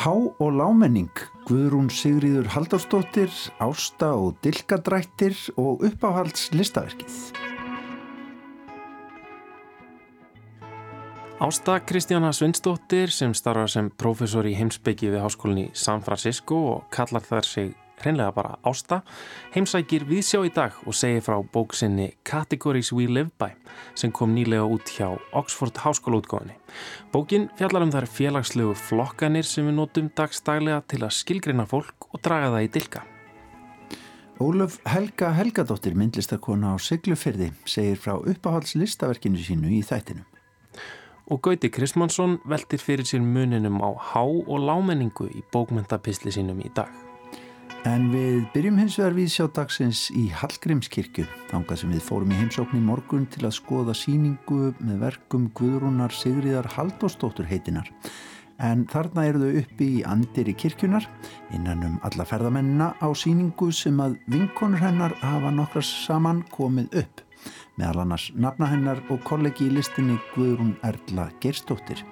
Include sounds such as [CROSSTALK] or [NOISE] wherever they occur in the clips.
Há og lámenning, Guðrún Sigriður Haldarsdóttir, Ásta og Dilkadrættir og uppáhalds listaverkið. Ásta Kristjana Svinsdóttir sem starfa sem profesor í heimsbyggi við háskólinni San Francisco og kallar þar sig hreinlega bara Ásta, heimsækir viðsjá í dag og segir frá bóksinni Categories We Live By sem kom nýlega út hjá Oxford háskólaútgóðinni. Bókin fjallar um þar félagslegu flokkanir sem við notum dagstaglega til að skilgreina fólk og draga það í dilka. Ólaf Helga Helgadóttir, myndlistakona á Siglufyrði, segir frá uppáhaldslistaverkinu sínu í þættinu. Og Gauti Kristmannsson veltir fyrir sér muninum á há og lámenningu í bókmyndapisli sínum í dag. En við byrjum hins vegar við sjá dagsins í Hallgrímskirkju, þangað sem við fórum í heimsókn í morgun til að skoða síningu með verkum Guðrúnar Sigriðar Haldóstóttur heitinar. En þarna eru þau uppi í andir í kirkjunar, innan um alla ferðamennina á síningu sem að vinkonur hennar hafa nokkras saman komið upp. Meðal annars nafna hennar og kollegi í listinni Guðrún Erla Gerstóttir.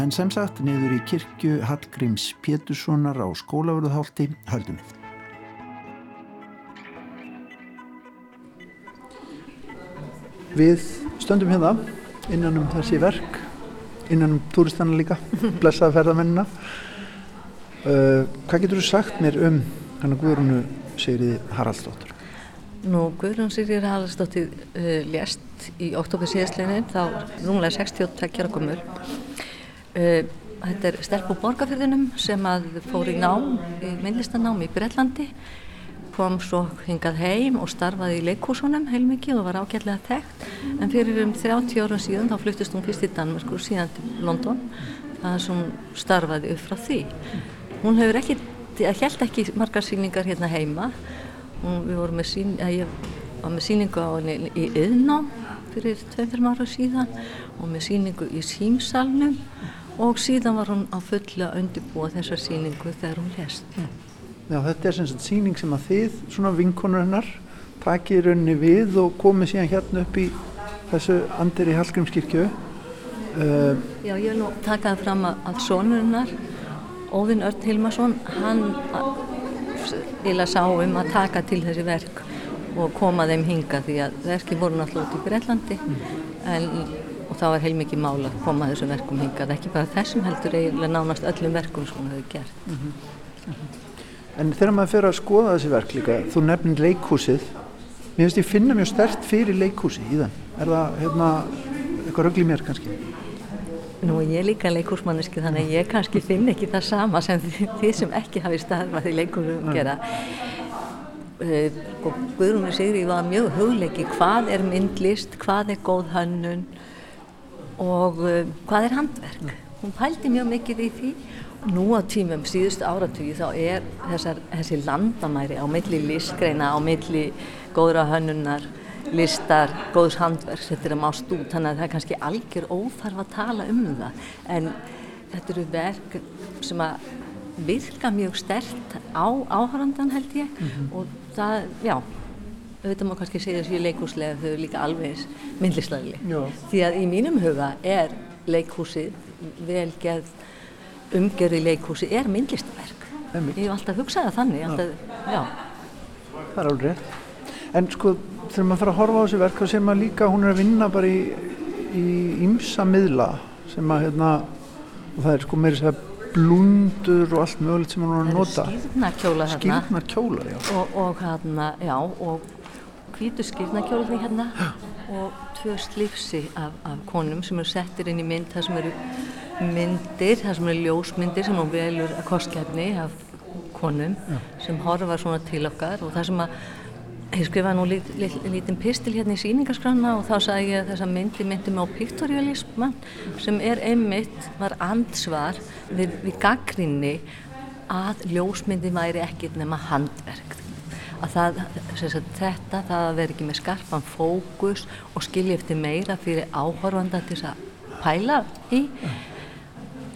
En sem sagt, niður í kirkju Hallgríms Péturssonar á skólaverðuhálti höldum við. Við stöndum hérna innan um þessi verk, innan um túristanna líka, [LAUGHS] blessaða ferðamennina. Uh, hvað getur þú sagt mér um hann að Guðrúnu Sigriði Haraldsdóttur? Nú, Guðrún Sigriði Haraldsdóttir uh, lést í oktober síðastleginin, þá runglega 62 ára komur. Uh, þetta er stelp úr borgarfyrðinum sem fór í nám, í myndlistanám í Breitlandi kom svo hingað heim og starfaði í leikhúsunum heilmikið og var ágætlega þekkt. En fyrir um 30 ára síðan þá fluttist hún fyrst í Danmark og síðan til London. Það sem starfaði upp frá því. Hún hefur ekki, held ekki margar síningar hérna heima. Hún, við vorum með sín, ég var með síningu á henni í Yðnám fyrir 2-3 ára síðan og með síningu í Símsalnum og síðan var hún á fulla undirbúa þessa síningu þegar hún lest Já, þetta er sem sagt síning sem að þið, svona vinkonur hennar, takið raunni við og komið síðan hérna upp í þessu andir í Hallgrímskirkju. Uh, Já, ég vil nú taka það fram að, að sonur hennar, Óðinn Örn Hilmarsson, hann vilja sá um að taka til þessi verk og koma þeim hinga því að verki voru náttúrulega út í Breitlandi mm. en, það var heilmikið mál að koma þessum verkum hingað, ekki bara þessum heldur eiginlega nánast öllum verkum sem hún hefði gert. Mm -hmm. Mm -hmm. En þegar maður fyrir að skoða þessi verk líka, þú nefnir leikhúsið, mér finnst ég finna mjög stert fyrir leikhúsi í þann. Er það hérna, eitthvað rögl í mér kannski? Nú ég er líka leikhúsmanniski þannig að ég kannski finn ekki það sama sem þið sem ekki hafi starfað í leikhúsum gera. Uh, Guðrúmur Sigri var mjög hugleiki hvað er myndlist, hvað er góð hönnun og uh, hvað er handverk. Hún pældi mjög mikið í því Nú á tímum síðustu áratögi þá er þessar, þessi landamæri á milli listgreina, á milli góðra hönnunar, listar, góðs handverks, þetta er að mást út, þannig að það er kannski algjör óþarf að tala um það. En þetta eru verk sem að virka mjög stert á áhörandan held ég mm -hmm. og það, já, auðvitað má kannski segja þessi leikúslega þau eru líka alveg myndlislega. Því að í mínum huga er leikhúsið velgerð umgjörð í leikhúsi er myndlistaverk. Ég hef alltaf hugsað þannig. Alltaf, já. Það er alveg rétt. En sko þegar maður fyrir að horfa á þessi verk þá sér maður líka hún er að vinna bara í, í ymsa miðla sem að hérna og það er sko meira sér blundur og allt mögulegt sem hún er að nota. Skýrnarkjólar hérna. Skýrnarkjólar, já. Og, og hérna, já, og hvítu skýrnarkjólar því hérna og tvö slifsi af, af konum sem eru settir inn í mynd það sem eru myndir, það sem eru ljósmyndir sem hún velur að kostkefni af konum Já. sem horfa svona til okkar. Og það sem að ég skrifaði nú lít, lít, lítinn pistil hérna í síningarskranna og þá sagði ég að þessa myndi myndi mig á piktorialisman sem er einmitt, var ansvar við, við gaggrinni að ljósmyndi væri ekkit nema handverk að það, sagt, þetta, það að vera ekki með skarpan fókus og skilja eftir meira fyrir áhorfanda til þess að pæla í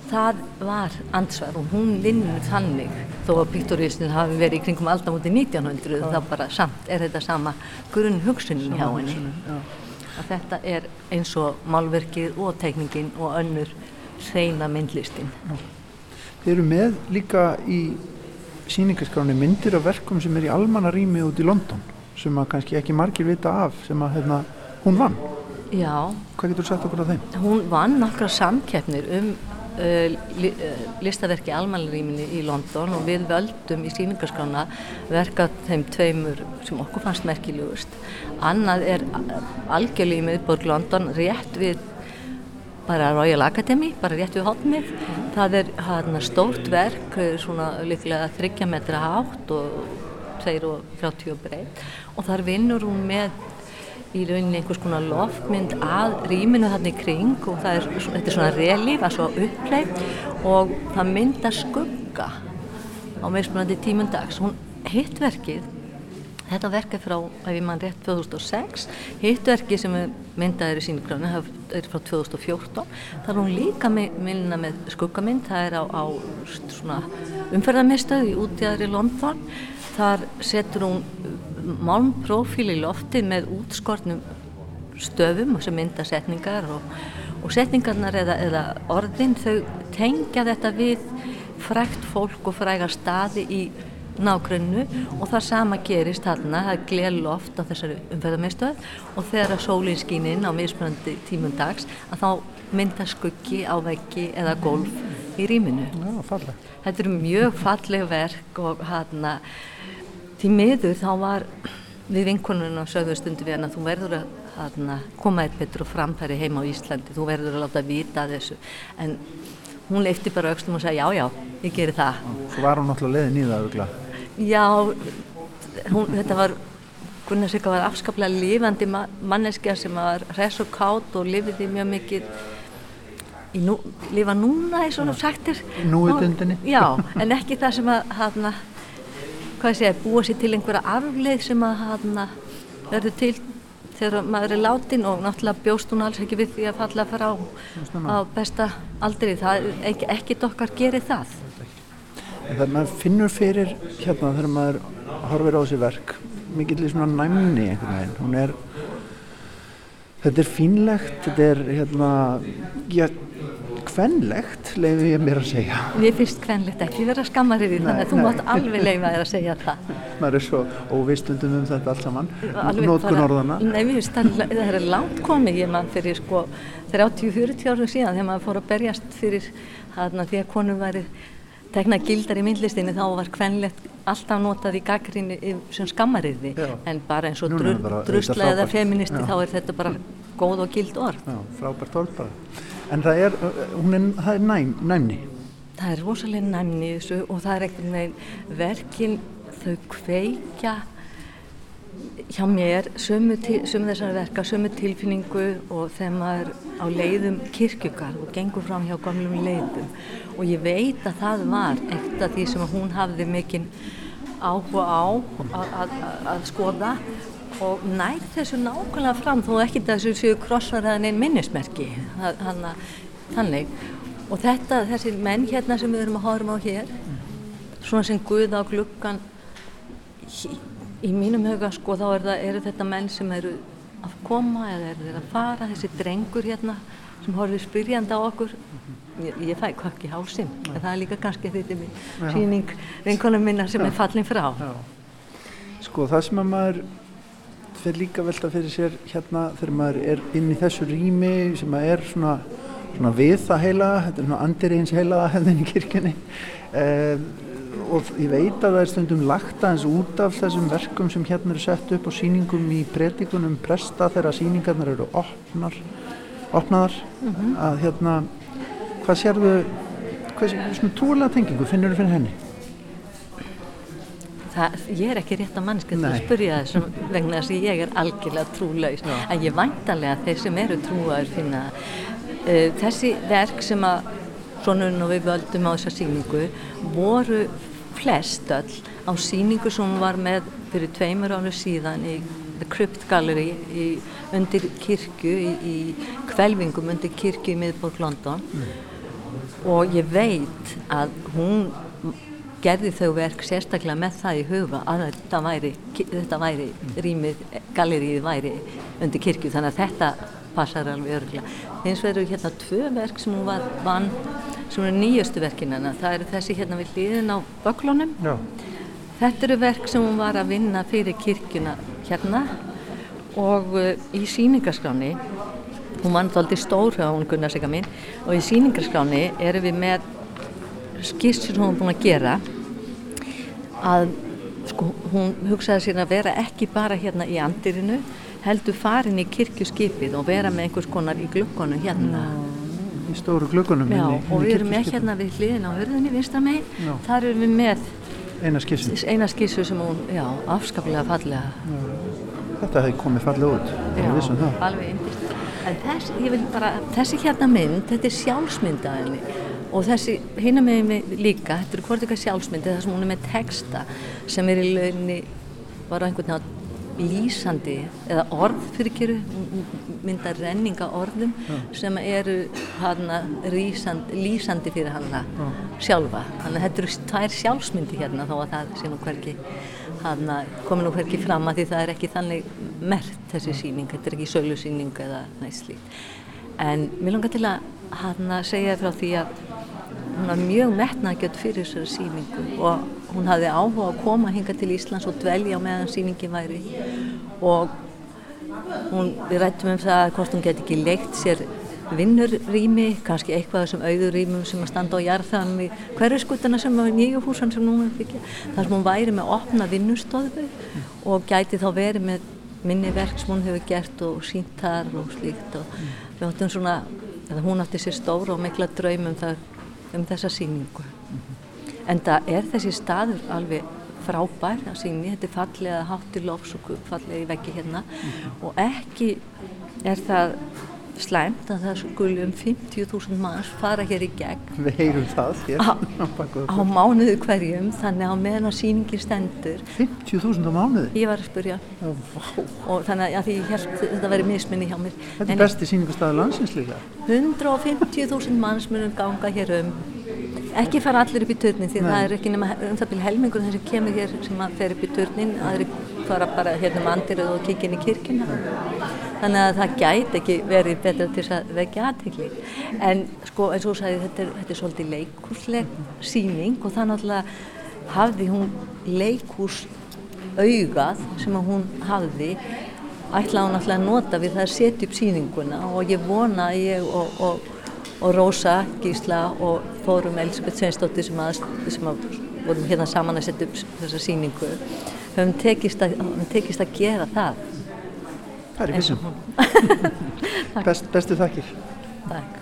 það var ansvar og hún vinnur þannig þó að piktoristin hafi verið í kringum aldamóti 1900 ja. þá bara samt er þetta sama grunn hugsunin hjá henni ja. að þetta er eins og málverkið og teikningin og önnur hreina myndlistin ja. Þeir eru með líka í síningaskráni myndir af verkum sem er í almannarými út í London sem að kannski ekki margir vita af sem að hérna, hún vann. Já. Hvað getur þú sagt okkur af þeim? Hún vann nokkra samkeppnir um uh, uh, listaverki almannarýminni í London og við völdum í síningarskrána verka þeim tveimur sem okkur fannst merkilegust. Annað er algjörlega í miðborg London rétt við bara Royal Academy, bara rétt við hotnið. Það er hana, stórt verk, svona líklega þryggja metra hátt og 2,30 breytt og þar vinnur hún með í rauninni einhvers konar loftmynd að rýminu þarna í kring og er, þetta er svona relíf, það er svo uppleif og það myndar skugga á meðspunandi tímundags. Hún hitt verkið Þetta verk er frá, ef ég mann rétt, 2006. Hittverki sem myndaður í sínugránu er frá 2014. Það er hún líka mynda með skuggamynd. Það er á, á umferðarmiðstöð í í London. Þar setur hún málmprófíl í lofti með útskortnum stöfum sem mynda setningar og, og setningarnar eða, eða orðin þau tengja þetta við frækt fólk og frægar staði í nágrunnu og það sama gerist þarna, það er gleðloft á þessari umferðarmeistöð og þegar að sólinn skýn inn á mismunandi tímum dags að þá mynda skuggi á veggi eða golf í rýminu. Já, Þetta eru mjög falleg verk og hérna því miður þá var við vinkonunum sögðu stundu við hann að þú verður að hana, koma eitt betur og framfæri heima á Íslandi, þú verður að láta vita þessu en hún leifti bara aukstum og sagði já já, ég gerir það. Svo var hún náttúrulega leiðin í það auðvitað. Já, hún, þetta var, Gunnar Sigga var afskaplega lifandi manneskja sem var res og kátt og lifiði mjög mikið í nú, lifa núna eins og sættir. Núutundinni. Já, en ekki það sem að, hana, hvað sé búa sér til einhverja arfleið sem að hana, verður til þegar maður er látin og náttúrulega bjóst hún alls ekki við því að falla frá á besta aldri. Það, ekki, ekkit okkar gerir það það maður finnur fyrir hérna þegar maður horfir á þessi verk mikill í svona næmni einhvern veginn. Hún er þetta er fínlegt þetta er hérna já, kvenlegt leiði ég mér að segja. Mér finnst kvenlegt ekki vera skammarið þannig að þú mátt alveg leiða þér að segja það. Maður er svo óvistundum um þetta allt saman. Nótkun orðana Nei, finnst það, er langt komið ég mann fyrir sko 30-40 árum síðan þegar maður fór að berjast fyrir þarna því að konum væri tegna gildar í myndlistinni þá var kvenlegt alltaf notað í gaggrinni sem skammariði en bara eins og dru, drusla eða feministi Já. þá er þetta bara góð og gild orð. Já, frábært orð bara. En það er, hún er, það er næm, næmni? Það er rosalega næmni og það er ekkert með verkin þau kveikja hjá mér sömu, sömu þessar verka, sömu tilfinningu og þegar maður á leiðum kirkjugar og gengur fram hjá gamlum leiðum. Og ég veit að það var eitt af því sem hún hafði mikinn áhuga á að skoða. Og nær þessu nákvæmlega fram þó ekki þessu séu krossar eða neinn minnismerki þannig. Og þetta, þessi menn hérna sem við erum að horfa á hér svona sem Guð á gluggan í mínum huga sko þá er það, eru þetta menn sem eru að koma eða eru þeir að fara þessi drengur hérna sem horfið spyrjandi á okkur ég, ég fæ kvakk í hásinn en það er líka kannski þetta með síning vinkonum minna sem Já. er fallin frá Já. Sko það sem að maður fyrir líka velta fyrir sér hérna þegar maður er inn í þessu rými sem að er svona, svona við það heila, þetta er svona andir eins heila hefðin í kirkjunni eh, og ég veit að það er stundum lagt aðeins út af þessum verkum sem hérna eru sett upp á síningum í predikunum presta þegar síningarnar eru opnar, opnaðar. Mm -hmm. að hérna hvað sérðu hvað svona trúlega tengingu finnur þú fyrir henni? Það, ég er ekki rétt að mannska til að spurja þessum vegna þess að ég er algjörlega trúlaus. En ég væntalega þeir sem eru trúaður finna uh, þessi verk sem að svona og við völdum á þessa síningu voru flest öll á síningu sem hún var með fyrir tveimur álu síðan í The Crypt Gallery í, undir kirkju í, í kvelvingum undir kirkju í miðborg London mm. og ég veit að hún gerði þau verk sérstaklega með það í huga að þetta væri, þetta væri rýmið, gallerið væri undir kirkju þannig að þetta passar alveg örgulega. Hins vegar eru hérna tvö verk sem hún var vann sem eru nýjastu verkinana. Það eru þessi hérna við hlýðin á böklunum. Já. Þetta eru verk sem hún var að vinna fyrir kirkjuna hérna og uh, í síningarskráni, hún var náttúrulega stór hjá hún Gunnar Sigga mín og í síningarskráni erum við með skissur hún búin að gera að sko, hún hugsaði sér að vera ekki bara hérna í andirinu heldur farin í kirkjuskipið og vera með einhvers konar í glukkonum hérna. Í stóru glukkonum. Já, og við erum með hérna við hliðin á hörðinni vinstamegin, þar erum við með eina skissu. Eina skissu sem hún, já, afskaplega fallega. Já. Þetta hefði komið fallega út, já, alveg einbist. En þess, ég vil bara, þessi hérna mynd, þetta er sjálfsmyndaðinni og þessi hérna með líka, þetta er hvort eitthvað sjálfsmyndi, það sem hún er með texta sem er í launinni, var á einhvern veginn lýsandi eða orð fyrir kjöru mynda renninga orðum ja. sem eru hana lýsandi, lýsandi fyrir hana ja. sjálfa þannig að þetta eru tvær sjálfsmyndi hérna þó að það sé nú hverki hana komi nú hverki fram að því það er ekki þannig mert þessi síning, þetta er ekki sölusíning eða næstlít en mér langar til að hana segja frá því að hún var mjög metnaðgjött fyrir þessari síningu og hún hafði áhuga að koma hinga til Íslands og dvelja meðan síningin væri. Og hún, við rættum um það hvort hún geti ekki leikt sér vinnurrými, kannski eitthvað sem auðurrýmum sem að standa á jarðanum í hverju skutana sem var nýju húsan sem núna fikk þar sem hún væri með opna vinnustóðu og gæti þá verið með minni verk sem hún hefur gert og sínt þar og slíkt. Og við áttum svona, hún átti sér stóra og mikla draum um, um þessa síningu en það er þessi staður alveg frábær að síni, þetta er fallega hátir lofs og fallega í veggi hérna. Mm. og ekki er það slæmt að það skuli um 50.000 manns fara hér í gegn. [LAUGHS] Við heyrum það hér á, á mánuðu hverjum þannig að meðan að síningin stendur 50.000 á mánuðu? Ég var að spurja Ó, og þannig að ég held þetta verið misminni hjá mér. Þetta er besti síningustæði landsins líka. 150.000 manns munum ganga hér um ekki fara allir upp í törnin því Nei. það er ekki nema um það byrja helmingur þess að kemur hér sem að fer upp í törnin aðri fara bara hérna um andirðu og kikið inn í kirkina þannig að það gæti ekki verið betra til að vekja aðtegli en sko eins og sæði þetta þetta er svolítið leikúsleg síning og það náttúrulega hafði hún leikús augað sem að hún hafði ætlaði hún náttúrulega að nota við það að setja upp síninguna og ég vona að ég og, og og Rósa Gísla og Þórum Elisabeth Sveinsdóttir sem, að, sem að vorum hérna saman að setja upp þessa síningu höfum tekist að, tekist að gera það. Það er í vissum [LAUGHS] Best, Bestu þakkir. Takk.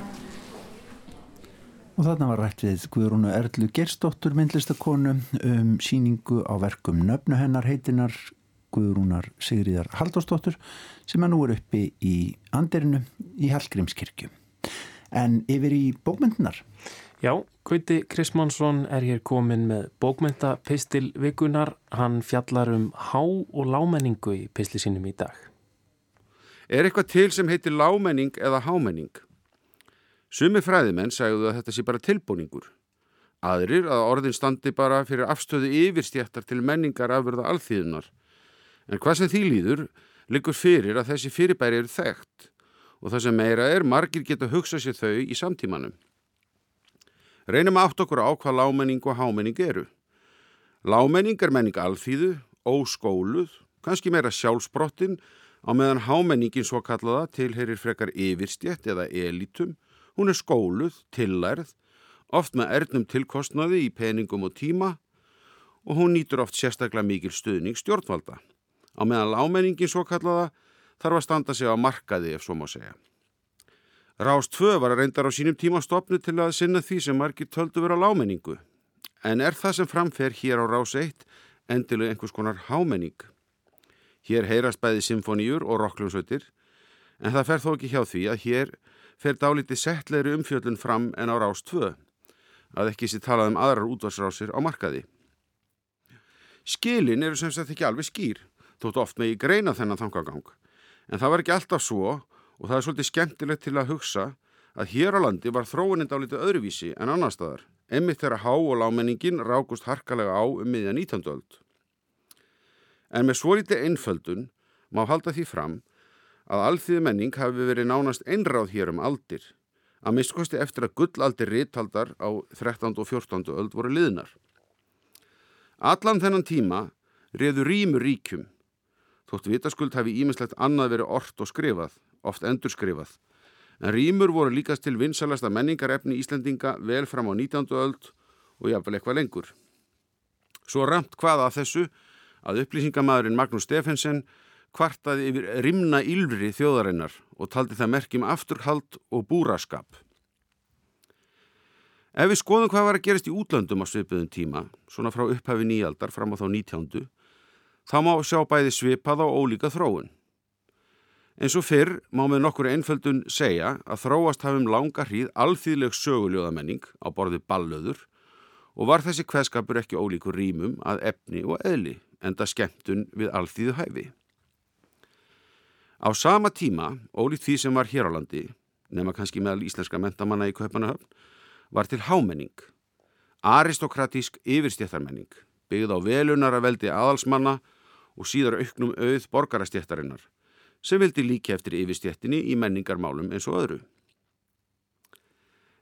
Og þarna var rætt við Guðrúnu Erlu Gerstóttur myndlistakonu um síningu á verkum nöfnu hennar heitinar Guðrúnar Sigriðar Haldóstóttur sem að nú er uppi í Anderinu í Hallgrímskirkju. En yfir í bókmyndunar? Já, Kauti Krismansson er hér komin með bókmyndapistil vikunar. Hann fjallar um há og lámenningu í pisli sínum í dag. Er eitthvað til sem heitir lámenning eða hámenning? Sumi fræðimenn segjuðu að þetta sé bara tilbúningur. Aðrir að orðin standi bara fyrir afstöðu yfirstjættar til menningar afverða alþýðunar. En hvað sem því líður, liggur fyrir að þessi fyrirbæri eru þekkt og það sem meira er, margir geta hugsað sér þau í samtímanum. Reynum átt okkur á hvað lámenning og hámenning eru. Lámenning er menning alþýðu, óskóluð, kannski meira sjálfsbrottin, á meðan hámenningin svo kallaða tilherir frekar yfirstjett eða elitum, hún er skóluð, tillærð, oft með ernum tilkostnaði í peningum og tíma og hún nýtur oft sérstaklega mikil stuðning stjórnvalda. Á meðan lámenningin svo kallaða þarf að standa sig á markaði ef svo má segja. Rás 2 var að reyndar á sínum tíma stopnu til að sinna því sem margir töldu vera lámenningu. En er það sem framfer hér á Rás 1 endilega einhvers konar hámenning? Hér heyrast bæði symfoníur og rockljónsveitir, en það fer þó ekki hjá því að hér fer dálítið settleiri umfjöldun fram en á Rás 2, að ekki sé talað um aðrar útvarsrásir á markaði. Skilin eru sem sagt ekki alveg skýr, þótt oft með í greina þennan þangagang. En það var ekki alltaf svo og það er svolítið skemmtilegt til að hugsa að hér á landi var þróunind á litið öðruvísi en annar staðar, emmitt þegar há og lámenningin rákust harkalega á um miðjan 19. öld. En með svo litið einföldun má halda því fram að alþýði menning hafi verið nánast einráð hér um aldir, að minnskosti eftir að gullaldir rittaldar á 13. og 14. öld voru liðnar. Allan þennan tíma reðu rýmur ríkjum, þótt vitaskuld hafi ímislegt annað verið ort og skrifað, oft endurskrifað, en rýmur voru líkast til vinsalasta menningarefni Íslendinga vel fram á 19. öld og jáfnvel eitthvað lengur. Svo ramt hvaða að þessu að upplýsingamæðurinn Magnús Stefensen kvartaði yfir rimna ylfri þjóðarinnar og taldi það merkjum afturhald og búraskap. Ef við skoðum hvað var að gerast í útlöndum á svipuðum tíma, svona frá upphafi nýjaldar fram á þá nítjándu, þá má sjá bæði svipað á ólíka þróun. En svo fyrr má með nokkur einföldun segja að þróast hafum langa hríð alþýðleg söguljóðamenning á borði ballöður og var þessi kveðskapur ekki ólíkur rýmum að efni og eðli enda skemmtun við alþýðu hæfi. Á sama tíma, ólíkt því sem var hér á landi, nema kannski meðal íslenska mentamanna í Kaupanahöfn, var til hámenning. Aristokratísk yfirstjættarmenning, byggð á velunara veldi aðalsmanna og síðar auknum auð borgarastjættarinnar, sem vildi líka eftir yfirstjættinni í menningarmálum eins og öðru.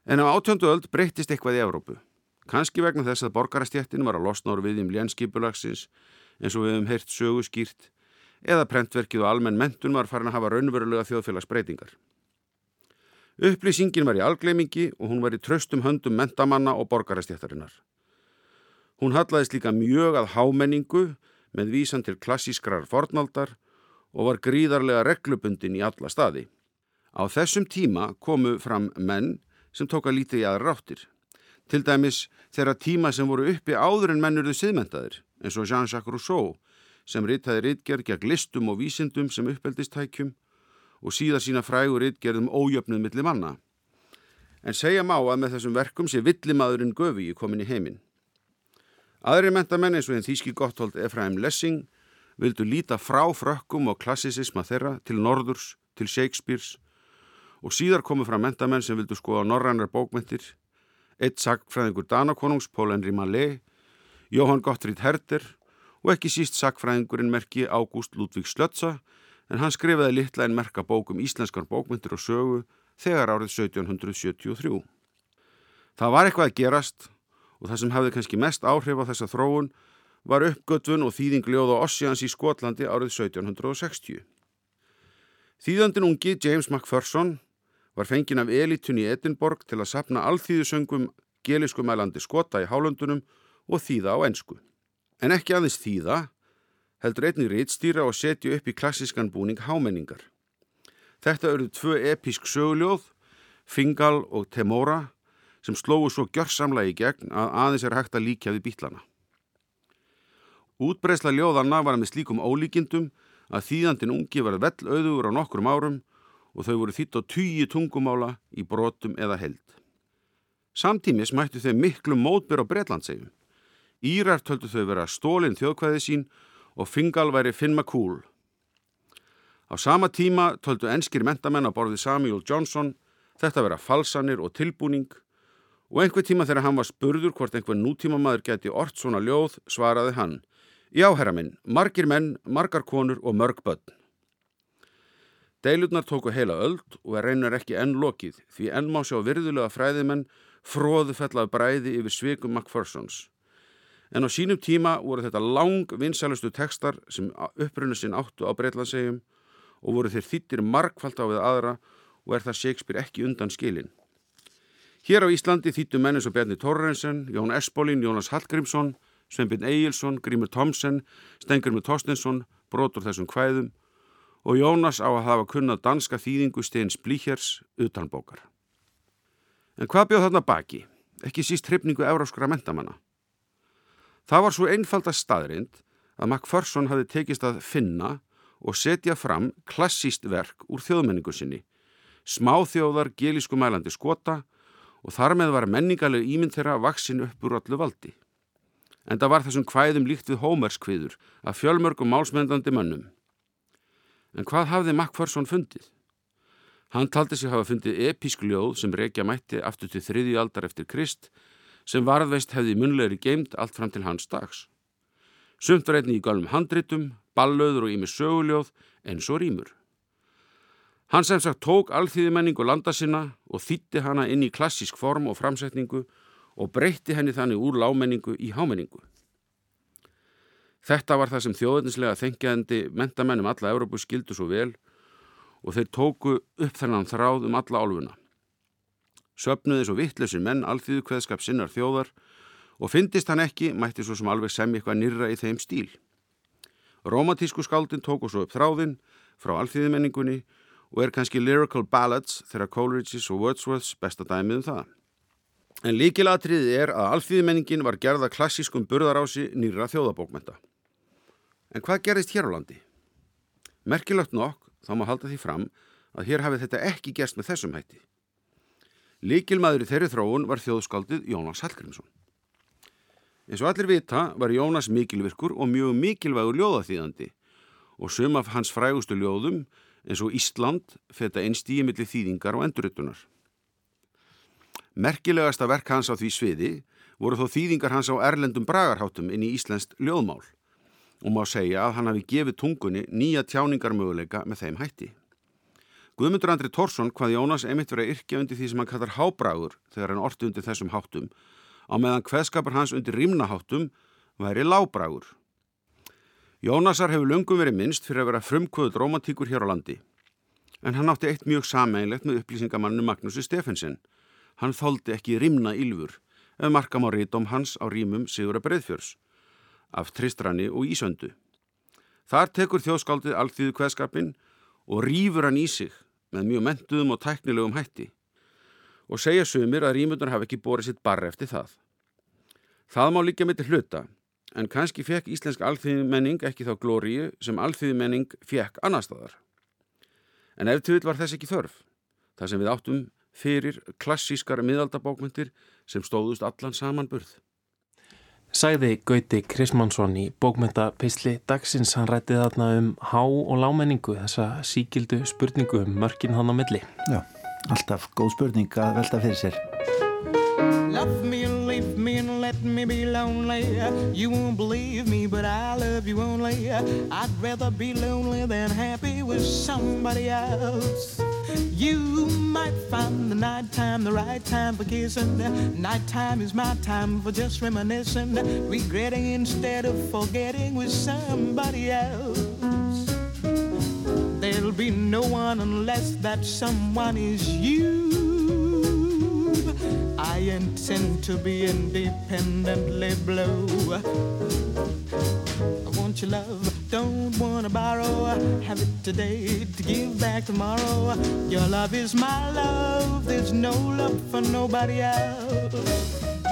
En á átjöndu öld breyttist eitthvað í Evrópu. Kanski vegna þess að borgarastjættin var að losna úr við um lénskipulagsins eins og við hefum heyrt sögu skýrt eða prentverkið og almenn mentun var farin að hafa raunverulega þjóðfélagsbreytingar. Upplýsingin var í algleimingi og hún var í tröstum höndum mentamanna og borgarastjættarinnar. Hún hallaðist líka mjög að hámenningu með vísan til klassískrar fornaldar og var gríðarlega reglubundin í alla staði. Á þessum tíma komu fram menn sem tóka lítið í aðra ráttir. Til dæmis þeirra tíma sem voru uppi áður en mennurðu siðmentaðir eins og Jean-Jacques Rousseau sem ritaði ritgerð gegn listum og vísindum sem uppeldistækjum og síðar sína frægur ritgerðum ójöfnuð millir manna. En segja má að með þessum verkum sé villimaðurinn Göfi komin í heiminn. Aðri mentamenn eins og þinn þýski gotthold Efraim Lessing vildu líta frá frökkum og klassisisma þeirra til Norðurs, til Shakespeares og síðar komu frá mentamenn sem vildu skoða norrannar bókmentir, eitt sagfræðingur Danakonungs, Paul Henry Mallet, Jóhann Gottfried Herder og ekki síst sakfræðingurinn merki Ágúst Ludvík Slötsa en hann skrifaði litla en merka bókum íslenskar bókmyndir og sögu þegar árið 1773. Það var eitthvað að gerast og það sem hefði kannski mest áhrif á þessa þróun var uppgötvun og þýðingljóð á Ossians í Skotlandi árið 1760. Þýðandin ungi James Macpherson var fengin af elitun í Edinborg til að sapna alþýðusöngum geliskumælandi skota í hálöndunum og þýða á ensku en ekki aðeins þýða, heldur einnig rítstýra og setja upp í klassískan búning hámenningar. Þetta eru tvö episk söguljóð, Fingal og Temora, sem slóðu svo gjörsamlega í gegn að aðeins er hægt að líka við býtlana. Útbreysla ljóðanna var með slíkum ólíkindum að þýðandin ungi var vell auðugur á nokkrum árum og þau voru þýtt á tíu tungumála í brotum eða held. Samtímis mættu þau miklu mótbyr á Breitlandsegjum. Írar töldu þau vera stólinn þjóðkvæði sín og Fingal væri Finn McCool. Á sama tíma töldu enskir mentamenn á borði Samuel Johnson þetta vera falsanir og tilbúning og einhver tíma þegar hann var spurður hvort einhver nútíma maður geti ort svona ljóð svaraði hann Já, herra minn, margir menn, margar konur og mörg börn. Deilurnar tóku heila öld og er reynar ekki enn lokið því enn má sjá virðulega fræðimenn fróðu fellað bræði yfir sveikum Macphersons. En á sínum tíma voru þetta lang vinsælustu tekstar sem upprunnu sinn áttu á Breitlandsegjum og voru þeir þýttir markfald á við aðra og er það Shakespeare ekki undan skilin. Hér á Íslandi þýttu menni svo Bjarni Torrensen, Jón Esbólin, Jónas Hallgrímsson, Sveinbjörn Egilson, Grímur Tomsen, Stengurmur Tostensson, brotur þessum hvæðum og Jónas á að hafa kunnað danska þýðingu steins blíkjars utanbókar. En hvað bjóð þarna baki? Ekki síst hrifningu euróskra mentamanna. Það var svo einfalda staðrind að Macpherson hafi tekist að finna og setja fram klassíst verk úr þjóðmenningu sinni, smáþjóðar gelísku mælandi skota og þar með var menningaleg ímynd þeirra vaksin upp úr allu valdi. En það var þessum hvæðum líkt við hómerskviður að fjölmörgum málsmendandi mönnum. En hvað hafði Macpherson fundið? Hann taldi sig hafa fundið episk ljóð sem reykja mætti aftur til þriðju aldar eftir Krist sem varðveist hefði munlegri geimt allt fram til hans dags. Sumt var einni í galum handritum, ballauður og ími söguljóð eins og rýmur. Hann sem sagt tók alþýðimenningu landa sinna og þýtti hana inn í klassísk form og framsetningu og breytti henni þannig úr lámenningu í hámenningu. Þetta var það sem þjóðinslega þengjandi mentamennum alla Európu skildu svo vel og þeir tóku upp þennan þráð um alla álfuna. Söpnuði svo vittlusir menn alþýðu kveðskap sinnar þjóðar og fyndist hann ekki, mætti svo sem alveg sem eitthvað nýra í þeim stíl. Romantísku skáldin tóku svo upp þráðin frá alþýðimenningunni og er kannski lyrical ballads þegar Coleridge's og Wordsworth's besta dæmið um það. En líkilatriðið er að alþýðimenningin var gerða klassískum burðarási nýra þjóðabókmenta. En hvað gerðist hér á landi? Merkilagt nokk þá má halda því fram að hér hafi þetta ekki gerst með þessum hætti. Líkilmaður í þeirri þróun var þjóðskaldið Jónas Hallgrímsson. Eins og allir vita var Jónas mikilvirkur og mjög mikilvægur ljóðaþýðandi og sum af hans frægustu ljóðum eins og Ísland feta einn stímilli þýðingar og enduruttunar. Merkilegasta verk hans á því sviði voru þó þýðingar hans á erlendum bragarháttum inn í Íslenskt ljóðmál og má segja að hann hafi gefið tungunni nýja tjáningarmöguleika með þeim hætti. Guðmundur Andri Tórsson hvað Jónas emitt verið að yrkja undir því sem hann kallar hábragur þegar hann orti undir þessum háttum á meðan hveðskapar hans undir rimnaháttum væri lábragur. Jónasar hefur lungum verið minnst fyrir að vera frumkvöð romantíkur hér á landi en hann átti eitt mjög sameinlegt með upplýsingamannu Magnúsi Steffensen. Hann þóldi ekki rimna ylfur ef markam á rítum hans á rímum Sigura Breðfjörs af Tristrani og Ísöndu. Þar tekur þjóðskaldið allþýðu kveðskapin og rýfur hann í sig með mjög mentuðum og tæknilegum hætti og segja sumir að rýmundur hafi ekki borið sitt barri eftir það. Það má líka mitt hluta en kannski fekk íslensk alþýðmenning ekki þá glóriu sem alþýðmenning fekk annar staðar. En ef til var þess ekki þörf, þar sem við áttum fyrir klassískar miðaldabókmyndir sem stóðust allan saman burð. Sæði Gauti Krismansson í bókmyndapisli dagsins hann rættið þarna um há- og lámenningu þessa síkildu spurningu um mörkin hann á milli. Já, alltaf góð spurning að velta fyrir sér. Love me and leave me and let me be lonely You won't believe me but I love you only I'd rather be lonely than happy with somebody else You might find the nighttime the right time for kissing. Nighttime is my time for just reminiscing Regretting instead of forgetting with somebody else. There'll be no one unless that someone is you. I intend to be independently blue. Your love, don't wanna borrow. Have it today to give back tomorrow. Your love is my love, there's no love for nobody else.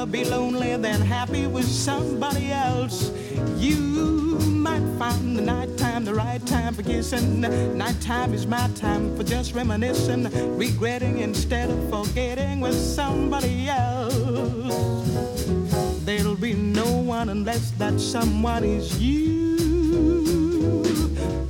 Rather be lonely than happy with somebody else. You might find the nighttime the right time for kissing. Nighttime is my time for just reminiscing, regretting instead of forgetting with somebody else. There'll be no one unless that someone is you.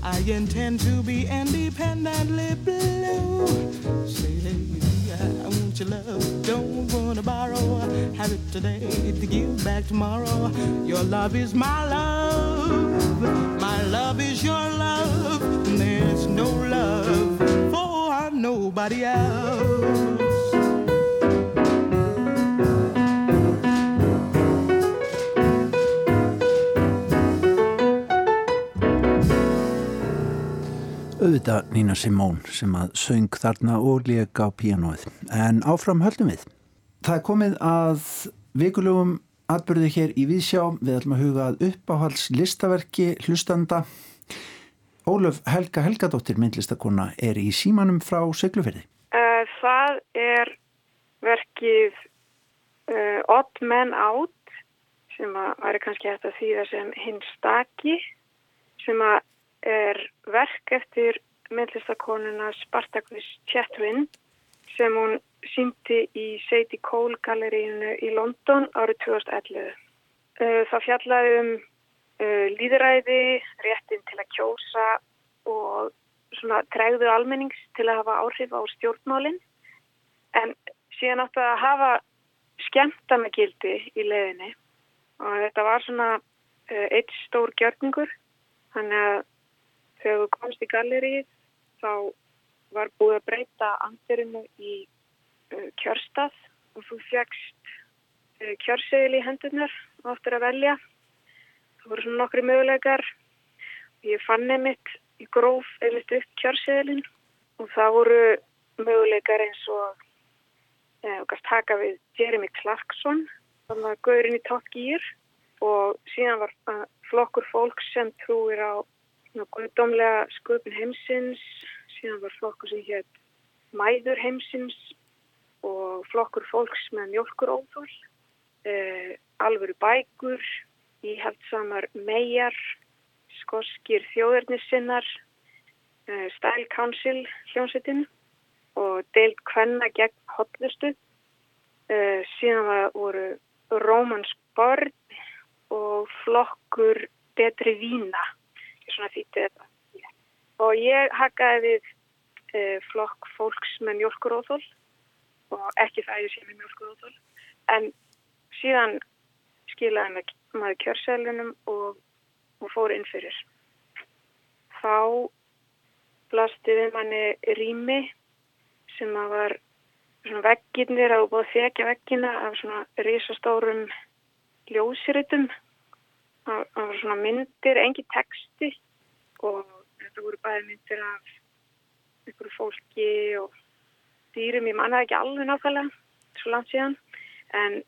I intend to be independently blue. Say, I want your love, don't wanna borrow. Have it today to give back tomorrow. Your love is my love, my love is your love. There's no love for nobody else. Auðvitað Nína Simón sem að söng þarna og léka á píanóið. En áfram höldum við. Það er komið að vikulugum atbyrði hér í Vísjá. Við ætlum að huga að uppáhalds listaverki hlustanda. Ólöf Helga Helgadóttir myndlistakona er í símanum frá Söglufyrði. Uh, það er verkið uh, Odd Men Out sem að væri kannski hægt að þýða sem hins staki sem að er verk eftir myndlistakonuna Spartacus Chatwin sem hún síndi í Sadie Cole gallerínu í London árið 2011. Uh, það fjallaði um uh, líðræði, réttin til að kjósa og svona tregðu almennings til að hafa áhrif á stjórnmálinn en síðan átti að hafa skemmtana gildi í leðinni og þetta var svona uh, eitt stór gjörningur. Þannig að þegar þú komst í gallerið þá var búið að breyta andirinu í uh, kjörstað og þú fegst uh, kjörsegil í hendurnar áttur að velja. Það voru svona nokkri möguleikar. Ég fann nefnitt í gróf einmitt upp kjörsegilin og það voru möguleikar eins og eh, taka við Jeremy Clarkson, það var gaurinn í Top Gear og síðan var uh, flokkur fólk sem trúir á guðdómlega sköpun heimsins, síðan var flokkur sem hétt mæður heimsins og flokkur fólks með mjölkur óþól, eh, alvöru bækur, íhaldsamar megar, skoskir þjóðarnissinnar, eh, Style Council hljómsettin og deilt kvenna gegn hotlustu. Eh, síðan var, voru Rómans börn og flokkur betri vína svona þýtti þetta. Og ég hakkaði við e, flokk fólks með mjölkuróþól og ekki það ég sé með mjölkuróþól. En síðan skilaði maður kjörsælunum og, og fór inn fyrir. Þá blasti við manni rými sem að var svona vegginnir að búið þekja veggina af svona risastórum ljósiritum það var svona myndir, engi texti. Og þetta voru bæði myndir af einhverju fólki og dýrum, ég mannaði ekki alveg nákvæmlega svo langt síðan. En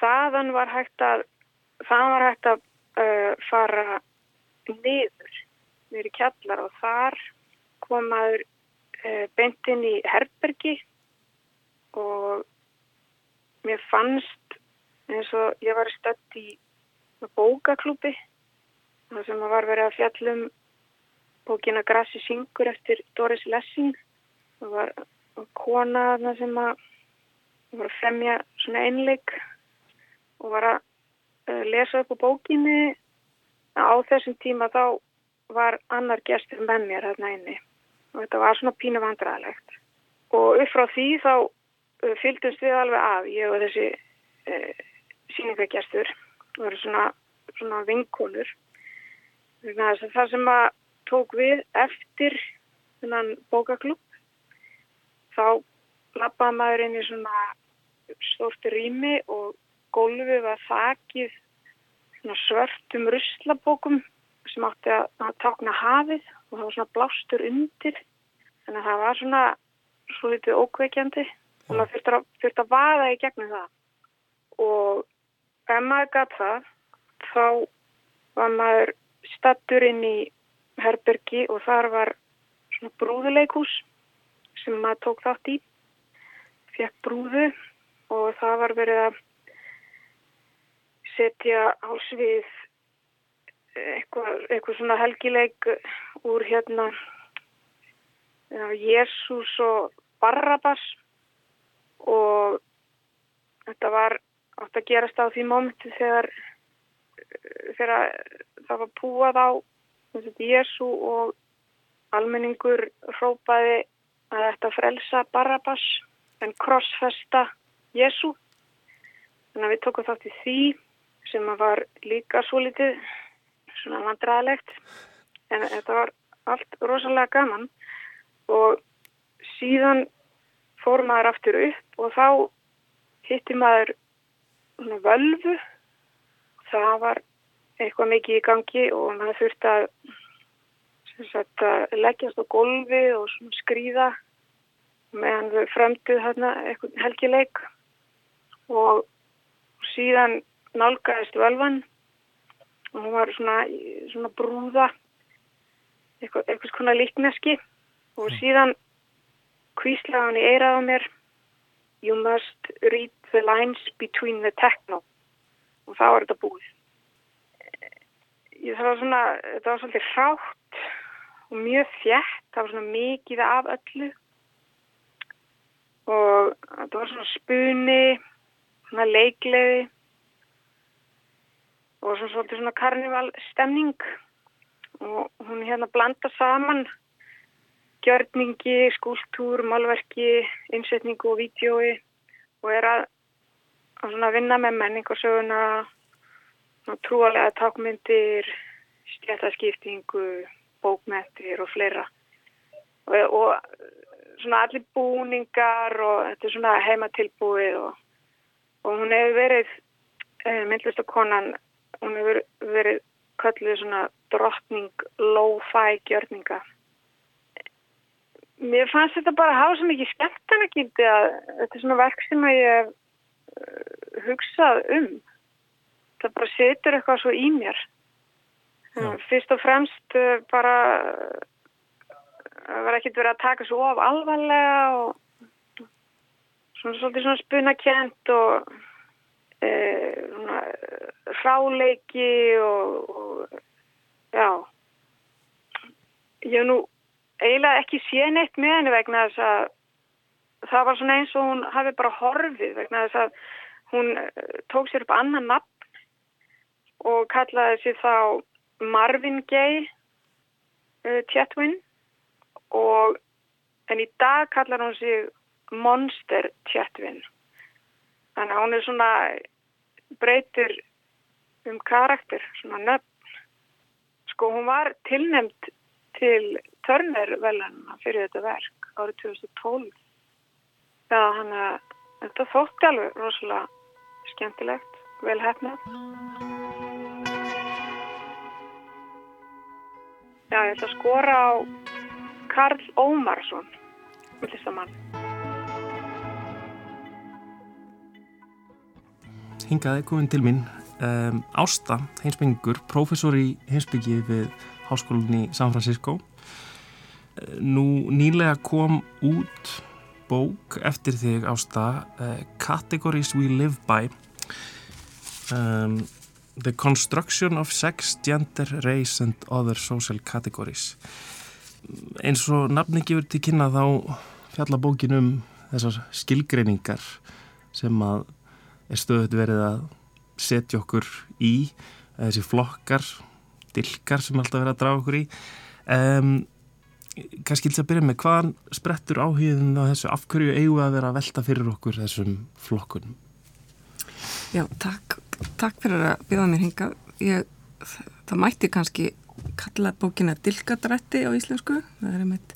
þaðan var hægt að þaðan var hægt að uh, fara niður niður í kjallar. Og þar komaður uh, beintinn í Herbergi. Og mér fannst eins og ég var stött í bókaklúpi það sem var verið að fjallum bókina Grassi Singur eftir Doris Lessing. Það var kona sem að var að fremja svona einleik og var að uh, lesa upp á bókinni. Á þessum tíma þá var annar gestur með mér hérna inni og þetta var svona pínu vandræðilegt og upp frá því þá uh, fylgdumst við alveg af ég og þessi uh, síningagestur það voru svona, svona vinkonur. Það sem að tók við eftir þennan bókaklub þá lappaði maður inn í svona stórti rými og gólfið var þakið svörtum ruslabókum sem átti að, að tákna hafið og það var svona blástur undir. Þannig að það var svona svo litið ókveikjandi og maður þurfti að, þurfti að vaða í gegnum það. Og ef maður gæti það þá var maður stattur inn í herbergi og þar var svona brúðuleikús sem maður tók þátt í fekk brúðu og það var verið að setja á svið eitthvað, eitthvað svona helgileik úr hérna Jésús og Barrabas og þetta var átt að gerast á því mómenti þegar, þegar það var púað á Jésu og almenningur hrópaði að þetta frelsa Barabbas en krossfesta Jésu. Þannig að við tókum þátt í því sem var líka svo litið svona vandraðalegt en þetta var allt rosalega gaman og síðan fór maður aftur upp og þá hitti maður svona völvu. Það var eitthvað mikið í gangi og maður þurfti að, sagt, að leggjast á golfi og skrýða meðan við fremduð hérna eitthvað helgileik. Og síðan nálgæðist völvan og hún var svona, svona brúða eitthvað, eitthvað svona líkneski. Og síðan kvíslaði hann í eirað á mér You must read the lines between the techno. Og þá er þetta búið. Það var svona þetta var svolítið hrátt og mjög þjætt, það var svona mikið af öllu. Og þetta var svona spuni svona leikleði og svona svolítið svona karnival stemning og hún hérna blanda saman gjörningi, skúltúr, málverki innsetningu og vídjói og er að, að vinna með menningarsöguna trúalega takmyndir stjættaskiptingu bókmentir og fleira. Og, og svona allir búningar og þetta er svona heimatilbúið og, og hún hefur verið eh, myndlistakonan hún hefur verið kallið svona drottning low-fi gjörninga mér fannst þetta bara að hafa svo mikið skemmtana gildi að þetta er svona verk sem að ég hef hugsað um. Það bara setur eitthvað svo í mér. Já. fyrst og fremst bara það var ekkert verið að taka svo of alvarlega og svona svolítið svona spunakent og e, svona ráleiki og, og já. Ég hef nú eiginlega ekki sé neitt með henni vegna þess að það var svona eins og hún hafi bara horfið vegna þess að hún tók sér upp annan nafn og kallaði sér þá Marvin Gaye uh, Chatwin og en í dag kallar hún sér Monster Chatwin þannig að hún er svona breytur um karakter, svona nöfn. Sko hún var tilnemt til Turner-velunna fyrir þetta verk árið 2012 já hann að þetta þótti alveg rosalega skemmtilegt, vel hefnað Já, ég ætla að skora á Karl Ómarsson, villistamann. Hingaði komin til mín um, Ásta, heimsbyggingur, professor í heimsbyggi við Háskólinni San Francisco. Nú nýlega kom út bók eftir þig Ásta, uh, Categories We Live By. Um, The Construction of Sex, Gender, Race and Other Social Categories eins og nafni gefur til kynna þá fjalla bókin um þessar skilgreiningar sem að er stöðut verið að setja okkur í þessi flokkar, dilkar sem alltaf verið að draga okkur í um, kannski til að byrja með hvaðan sprettur áhugin á þessu? Afhverju eigu að vera að velta fyrir okkur þessum flokkunum? Já, takk takk fyrir að bjóða mér hinga ég, það mætti kannski kalla bókina Dilkadrætti á íslensku. Það er einmitt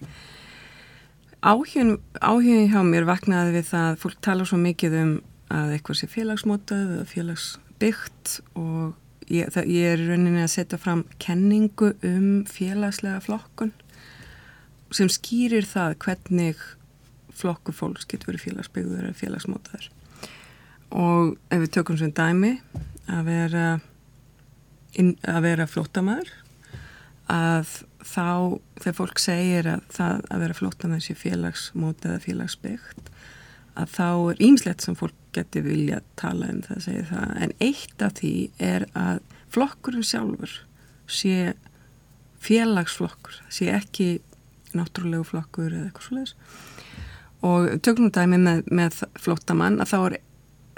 áhugin, áhugin hjá mér vaknaði við það að fólk tala svo mikið um að eitthvað sé félagsmótað eða félagsbyggt og ég, það, ég er rauninni að setja fram kenningu um félagslega flokkun sem skýrir það hvernig flokku fólks getur verið félagsbyggður eða félagsmótaður. Og ef við tökum sem dæmi að vera inn, að vera flótamæður að þá þegar fólk segir að það að vera flótamæður sé félagsmót eða félagsbyggt að þá er ímslegt sem fólk getur vilja tala um það að segja það. En eitt af því er að flokkurinn sjálfur sé félagsflokkur sé ekki náttúrulegu flokkur eða eitthvað svolítið og tökum dæmi með, með flótamann að er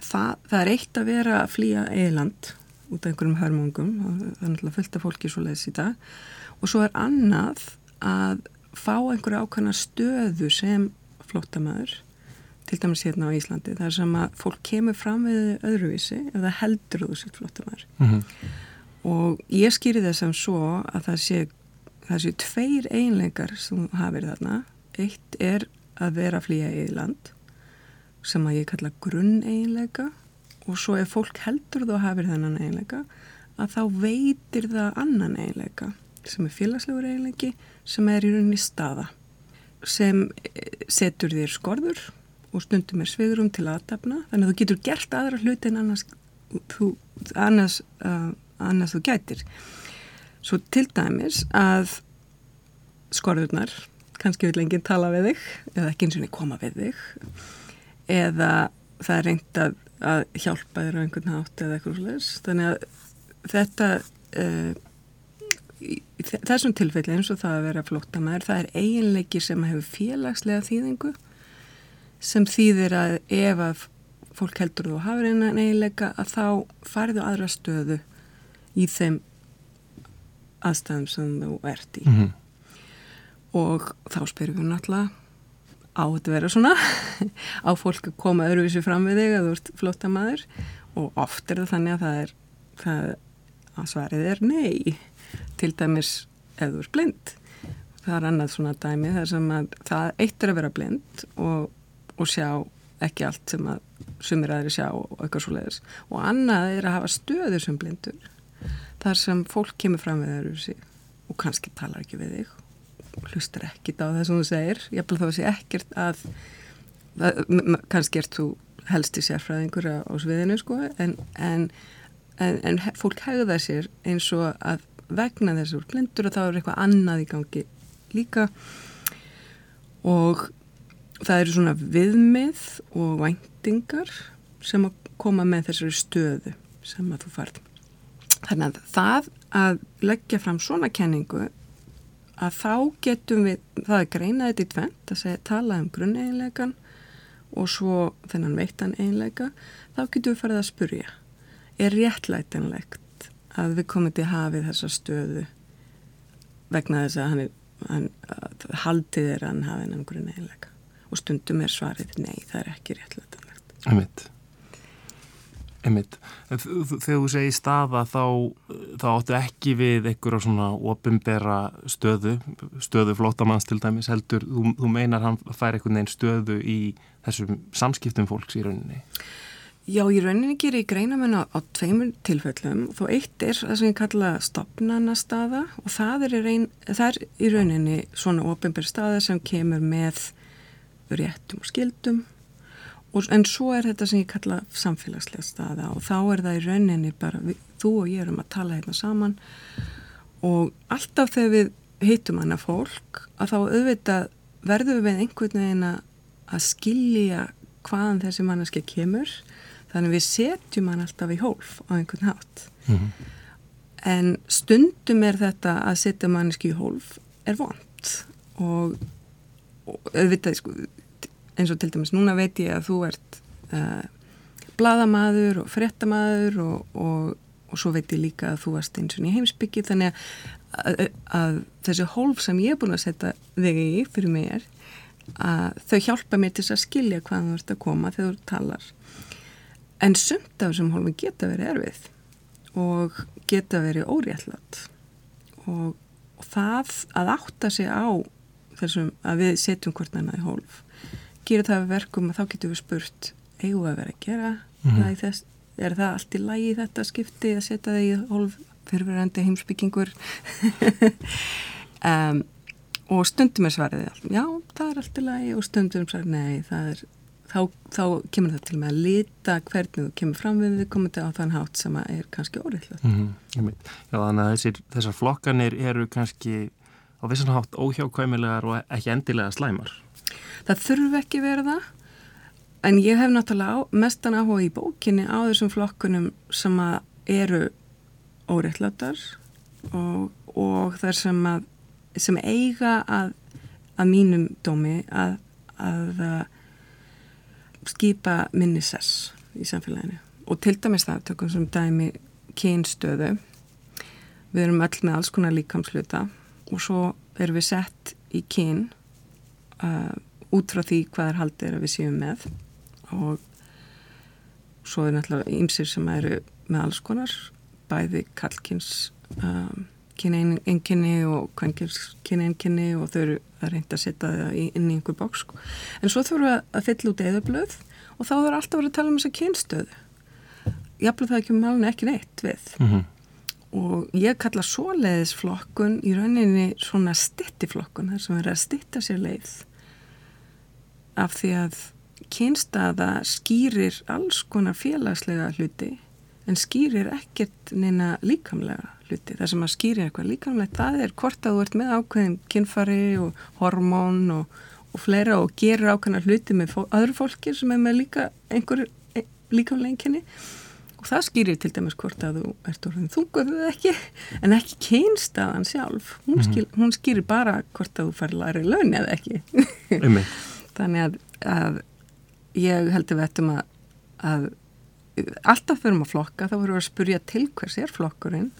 það, það er eitt að vera að flýja eiland út af einhverjum hörmungum það er náttúrulega fullt af fólki svo leiðis í dag. Og svo er annað að fá einhverju ákvæmna stöðu sem flottamæður til dæmis hérna á Íslandi þar sem að fólk kemur fram við öðruvísi eða heldur þú sér flottamæður mm -hmm. og ég skýri þess að svo að það sé það sé tveir einleikar sem hafið þarna. Eitt er að vera flýja í land sem að ég kalla grunn einleika og svo ef fólk heldur þú hafið þennan einleika að þá veitir það annan einleika sem er félagslegur einleiki sem er í rauninni staða sem setur þér skorður og stundum er svigurum til aðtapna þannig að þú getur gert aðra hluti en annars þú, annars, uh, annars þú gætir svo til dæmis að skorðurnar kannski vil enginn tala við þig eða ekki eins og niður koma við þig eða það er reynd að, að hjálpa þér á einhvern hátt eða eitthvað slúðis þannig að þetta uh, þessum tilfelli eins og það að vera flottamæður það er eiginleiki sem hefur félagslega þýðingu sem þýðir að ef að fólk heldur þú hafur einan eiginleika að þá fariðu aðra stöðu í þeim aðstæðum sem þú ert í. Mm -hmm. og þá spyrum við náttúrulega á þetta vera svona? [LAUGHS] Á fólk að koma öðruvísi fram við þig að þú ert flotta maður? Og oft er það þannig að það er það, að svarið er nei. Til dæmis ef þú ert blind. Það er annað svona dæmi þar sem að það eitt er að vera blind og og sjá ekki allt sem að sumir aðri sjá og eitthvað svo leiðis og annað er að hafa stöður sem blindur þar sem fólk kemur fram við þeirra og kannski talar ekki við þig hlustar ekkit á það sem þú segir ég þá að sé ekkert að, kannski ert þú helst í sérfræðingur á, sviðinu sko en, en, en, en fólk hegða sér eins og að vegna þessur blindur og þá er eitthvað annað í gangi líka og það eru svona viðmið og væntingar sem að koma með þessari stöðu sem að þú færð. Þannig að það að leggja fram svona kenningu að þá getum við, það er greinað þetta í tvent að segja, tala um grunneinleikan og svo þennan veittan einleika, þá getum við farið að spurja. Er réttlætinlegt að við komum til að hafi þessa stöðu vegna þess að hann, hann haldið er að hann hafi þennan grunneinleika? og stundum er svarið nei, það er ekki réttlætanlegt. Emitt. Emitt. Þegar þú segir staða þá, þá áttu ekki við einhverja svona opimbera stöðu, stöðu flótamanns til dæmis heldur, þú, þú meinar hann fær einhvern veginn stöðu í þessum samskiptum fólks í rauninni? Já, í rauninni gerir ég greina menna á tveimur tilfellum. Þó eitt er það sem ég kalla stopnana staða og það er í, reyn, það er í rauninni svona ofinbæri staða sem kemur með réttum og skildum og, en svo er þetta sem ég kalla samfélagslega staða og þá er það í rauninni bara við, þú og ég erum að tala hérna saman og alltaf þegar við heitum hana fólk að þá auðvitað verðum við einhvern veginn að skilja hvaðan þessi manneski kemur þannig við setjum hann alltaf í hólf á einhvern hátt mm -hmm. en stundum er þetta að setja manneski í hólf er vond og, og auðvitað sko eins og til dæmis núna veit ég að þú ert uh, bladamadur og fretamadur og, og, og svo veit ég líka að þú varst eins og í heimsbyggi þannig að, að, að þessi hólf sem ég er búin að setja þig í fyrir mér að þau hjálpa mér til að skilja hvað þú ert að koma þegar þú talar. En sumt af þessum hólfum geta verið erfið og geta verið óréttlat og, og það að átta sig á þessum að við setjum hvort annað í hólf gera það verkum að þá getum við spurt eigum við að vera að gera mm -hmm. þess, er það allt í lagi þetta skipti að setja það í hólf fyrirverandi heimsbyggingur [LAUGHS] um, og stundum er svarið já, það er allt í lagi og stundum svarið, nei, það er þá, þá kemur það til með að lita hvernig þú kemur fram við komum þetta á þann hátt sem er kannski óriðlega mm -hmm. Já, þannig að þessir, þessar flokkanir eru kannski á vissan hátt óhjákvæmilegar og ekki endilega slæmar það þurfi ekki verið það. En ég hef náttúrulega mestan áhuga í bókinni á þessum flokkunum sem eru óreittláttar og, og þar sem að sem eiga að að mínum dómi að, að skipa minni sess í samfélaginu. Og til dæmis það tökum sem dæmi kynstöðu. Við erum öll með alls konar líkamsluta og svo erum við sett í kyn uh, út frá því hvað er haldið að við séum með og svo er náttúrulega ýmsir sem eru með alls konar bæði kallkynns um, kynni og kvenkins kynni og þau eru að reynda að setja það inn í einhver bóks sko. en svo þurfum við að fylla út eðablöð og þá er alltaf verið að tala um þessa kynstöðu jafnveg það ekki um alveg ekki neitt við mm -hmm. og ég kalla svoleiðisflokkun í rauninni svona stittiflokkun þar sem verður að stitta sér leið af því að kynstaða skýrir alls konar félagslega hluti en skýrir ekkert neina líkamlega hluti. Það sem að skýri eitthvað líkamlega, það er hvort að þú ert með ákveðin kynfari og hormón og, og fleira og gerir ákveðina hluti með fó, öðru fólki sem er með líka einhver ein, líkamlega einkenni og það skýrir til dæmis hvort að þú ert orðin þunguð eða ekki, en ekki kynstaðan sjálf. Hún, -hmm. skil, hún skýrir bara hvort að þú fær læri laun eða ekki. Þannig að, að ég heldur vettum að, að alltaf fyrir maður flokka þá voru við að spurja til hvers er flokkurinn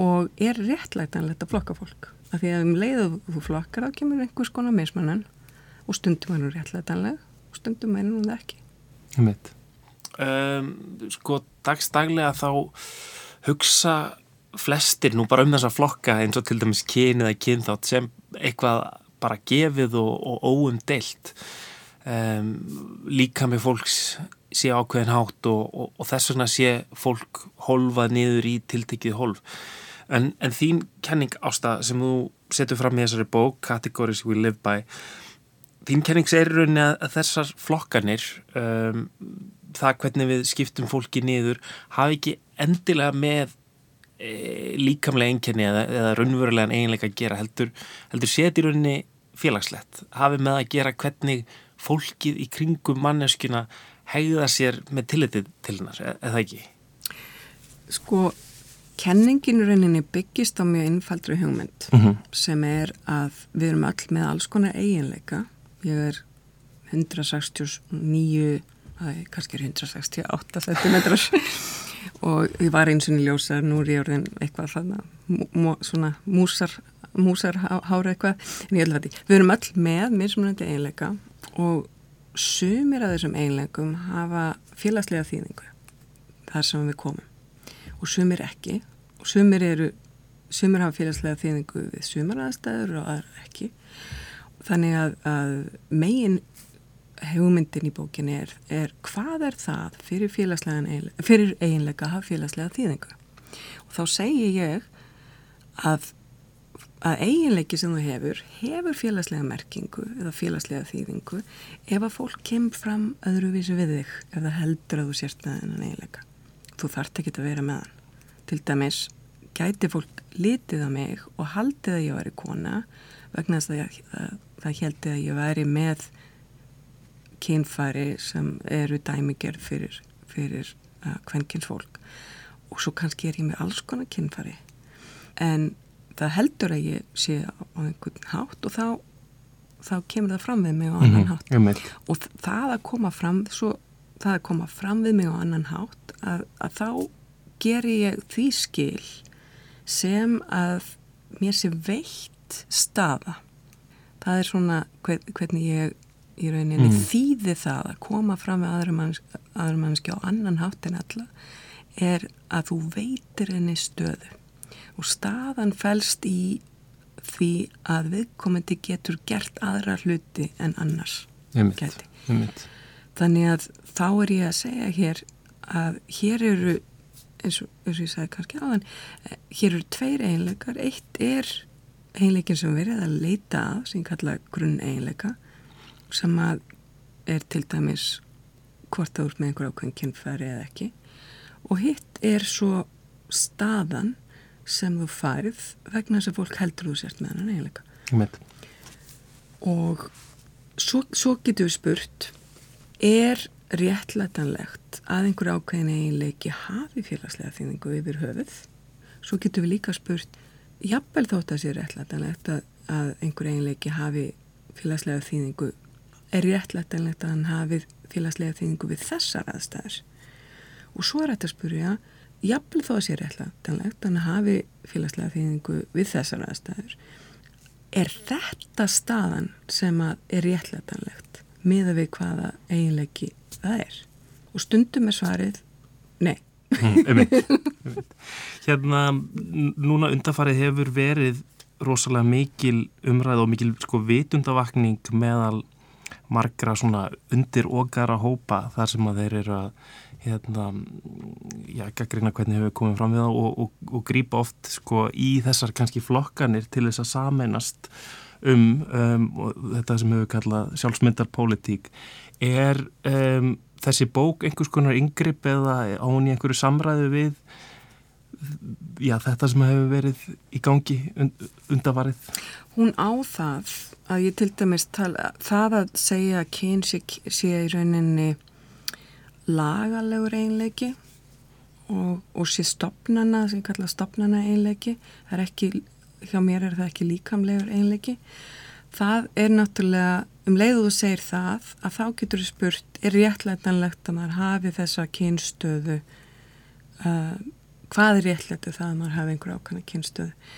og er réttlætanlegt að flokka fólk? Af því að um leiðu þú flokkar þá kemur einhvers konar meismannan og stundum er hún réttlætanleg og stundum er hún það ekki. Um, Sko dagstaglega þá hugsa flestir nú bara um þessa flokka eins og til dæmis kyn eða kynþátt sem eitthvað bara gefið og, og óumdelt um, líka með fólks sé ákveðin hátt og, og, og þess vegna sé fólk holfað niður í tiltekið holf En, en þín kenning ásta sem þú setur fram í þessari bók, Categories We Live By, þín kenning segir rauninni að þessar flokkanir, um, það hvernig við skiptum fólki niður, hafi ekki endilega með e, líkamlega einkenni eða, eða raunverulegan eiginleika að gera, heldur, heldur seti rauninni félagslegt, hafi með að gera hvernig fólkið í kringum manneskuna hegða sér með tillitið til hennar, eða ekki? Sko, Kenningin rauninni byggist á mjög einfaldri hugmynd mm -hmm. sem er að við erum öll með alls konar eiginleika. Ég er 169, það er kannski 168 cm og ég var eins og nýljósar, nú er ég orðin eitthvað þarna, svona músar, músar hára eitthvað, en ég held að við erum öll með mismunandi eiginleika og sumir af þessum eiginleikum hafa félagslega þýðingu þar sem við komum. Og sumir ekki. Og sumir eru sumir hafa félagslega þýðingu við sumar aðstæður og aðra ekki. Þannig að, að megin hugmyndin í bókin er, er hvað er það fyrir, fyrir eiginlega að hafa félagslega þýðingu? Og þá segi ég að, að eiginleiki sem þú hefur hefur félagslega merkingu eða félagslega þýðingu ef að fólk kemur fram öðruvísi við þig ef það heldur að þú sérst með þennan eiginleika. Þú þart ekki að vera með hann. Til dæmis gæti fólk litið á mig og haldið að ég væri kona vegna þess að það, það, heldi að ég væri með kynfæri sem eru dæmigerð fyrir, fyrir uh, kvenkins fólk og svo kannski er ég með alls konar kynfæri. En það heldur að ég sé á einhvern hátt og þá, þá kemur það fram við mig á annan mhm, hátt mm -hmm. og það að koma fram svo, það að koma fram við mig á annan hátt að, að þá ger ég því skil sem að mér sé veitt staða. Það er svona hvernig ég í rauninni mm. þýði það að koma fram með aðra mannski á annan hátt en alla er að þú veitir henni stöðu og staðan fælst í því að viðkomandi getur gert aðra hluti en annars geti. Þannig að þá er ég að segja hér að hér eru eins og, eins og ég sagði kannski aðan eh, hér eru tveir eiginleikar. Eitt er eiginleikin sem verið að leita að sem kalla grunn eiginleika sem að er til dæmis hvort það úr með einhver ákveðin kynfæri eða ekki. Og hitt er svo staðan sem þú færið vegna þess að fólk heldur þú sért með hann eiginleika. Met. og svo, svo getur við spurt er réttlætanlegt að einhver ákveðin eiginleiki hafi félagslega þýðingu yfir höfuð? Svo getur við líka spurt jafnvel þótt að sé réttlætanlegt að, að einhver eiginleiki hafi félagslega þýðingu er réttlætanlegt að hann hafi félagslega þýðingu við þessar aðstæðar og svo er þetta að spurja jafnvel þó að sé réttlætanlegt, þannig að hafi félagslega þýðingu við þessar aðstæður, er þetta staðan sem að er réttlætanlegt miða við hvaða eiginleiki það er? Og stundum er svarið, nei. Mm, [LAUGHS] hérna, núna undarfarið hefur verið rosalega mikil umræð og mikil sko vitundavakning meðal margra svona undir okkara hópa þar sem að þeir eru að hérna, já, gaggrina hvernig hefur komið fram við það og, og, og grípa oft sko í þessar kannski flokkanir til þess að sameinast um, um þetta sem hefur kallað sjálfsmyndarpolitík er um, þessi bók einhvers konar yngripp eða á hún í einhverju samræðu við já, þetta sem hefur verið í gangi und, undavarið? Hún á það að ég til dæmis tala, það að segja að kyn sé, sé í rauninni lagalegur einleiki og, og sé stopnana, sem ég kalla stopnana einleiki, það er ekki, hjá mér er það ekki líkamlegur einleiki, það er náttúrulega, um leiðu þú segir það, að þá getur þú spurt, er réttlætanlegt að maður hafi þessa kynstöðu, uh, hvað er réttlættu það að maður hafi einhver ákvæmna kynstöðu?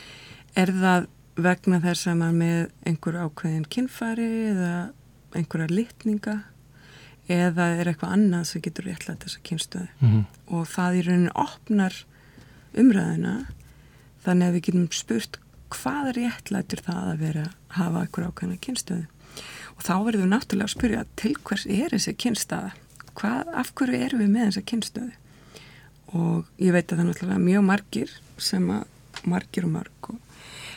Er það vegna þess að maður með einhver ákveðin kynfari eða einhverja litninga eða er eitthvað annað sem getur réttlega þessa kynstöðu mm -hmm. og það í rauninu opnar umræðina þannig að við getum spurt hvað réttlætur það að vera að hafa einhver ákveðina kynstöðu og þá verðum við náttúrulega að spyrja til hvers er þessi kynstaða? Hvað, af hverju erum við með þessa kynstöðu og ég veit að það er náttúrulega mjög margir sem að margir og marg og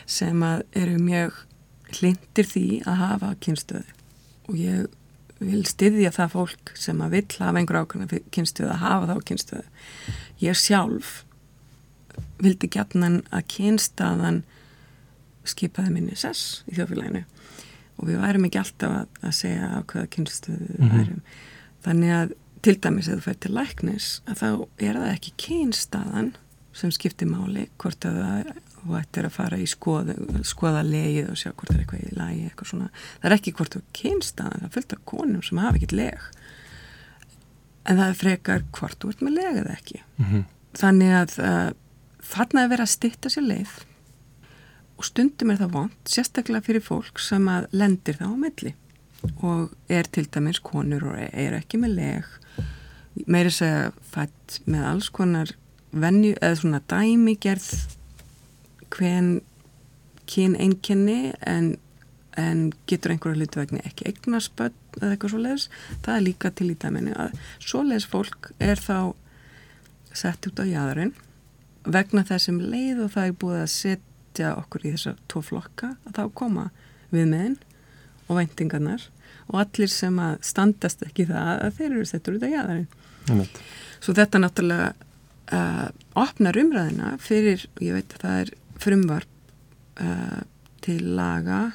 sem að eru mjög hlindir því að hafa kynstöðu og ég vil styðja það fólk sem að vill hafa einhver ákvæmna kynstöðu að hafa þá kynstöðu. Ég sjálf vildi gætnan að kynstaðan skipaði minni sess í þjófélaginu og við værum ekki alltaf að, að segja á hvaða kynstöðu við mm -hmm. værum. Þannig að til dæmis ef þú fær til læknis að þá er það ekki kynstaðan sem skiptir máli hvort að það og ættir að fara í skoða, skoða legið og sjá hvort það er eitthvað í lagi eitthvað svona. það er ekki hvort þú kynst að það fylgta konum sem hafa ekkit leg en það er frekar hvort þú ert með leg eða ekki mm -hmm. þannig að uh, þarna er verið að stitta sér leið og stundum er það vond sérstaklega fyrir fólk sem að lendir það á melli og er til dæmis konur og er ekki með leg meiri segja fætt með alls konar venju eða svona dæmigerð hvern kyn einkenni en, en getur einhverju hlutvegni ekki eignarspöld eða eitthvað svo leiðis það er líka til í dæminu að svo leiðis fólk er þá sett út á jæðarinn vegna þessum leið og það er búið að setja okkur í þessar tvo flokka að þá koma við meðin og væntingarnar og allir sem að standast ekki það að þeir eru settur út á jæðarinn svo þetta náttúrulega uh, opnar umræðina fyrir, ég veit að það er frumvarp uh, til laga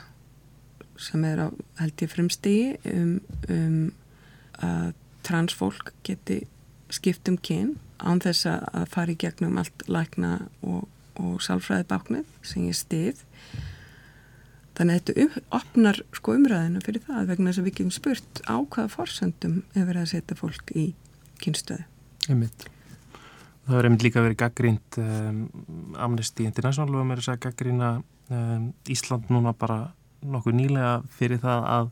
sem er á held ég frumstigi um, um að transfólk geti skipt um kyn án þess að fara í gegnum allt lækna og, og sálfræði báknið sem ég stið þannig að þetta opnar sko umræðinu fyrir það vegna þess að við getum spurt á hvaða forsöndum verið að setja fólk í kynstöðu Einmitt. Það verður einmitt líka verið gaggrínt um, Amnesty International og mér er að gaggrína um, Ísland núna bara nokkuð nýlega fyrir það að,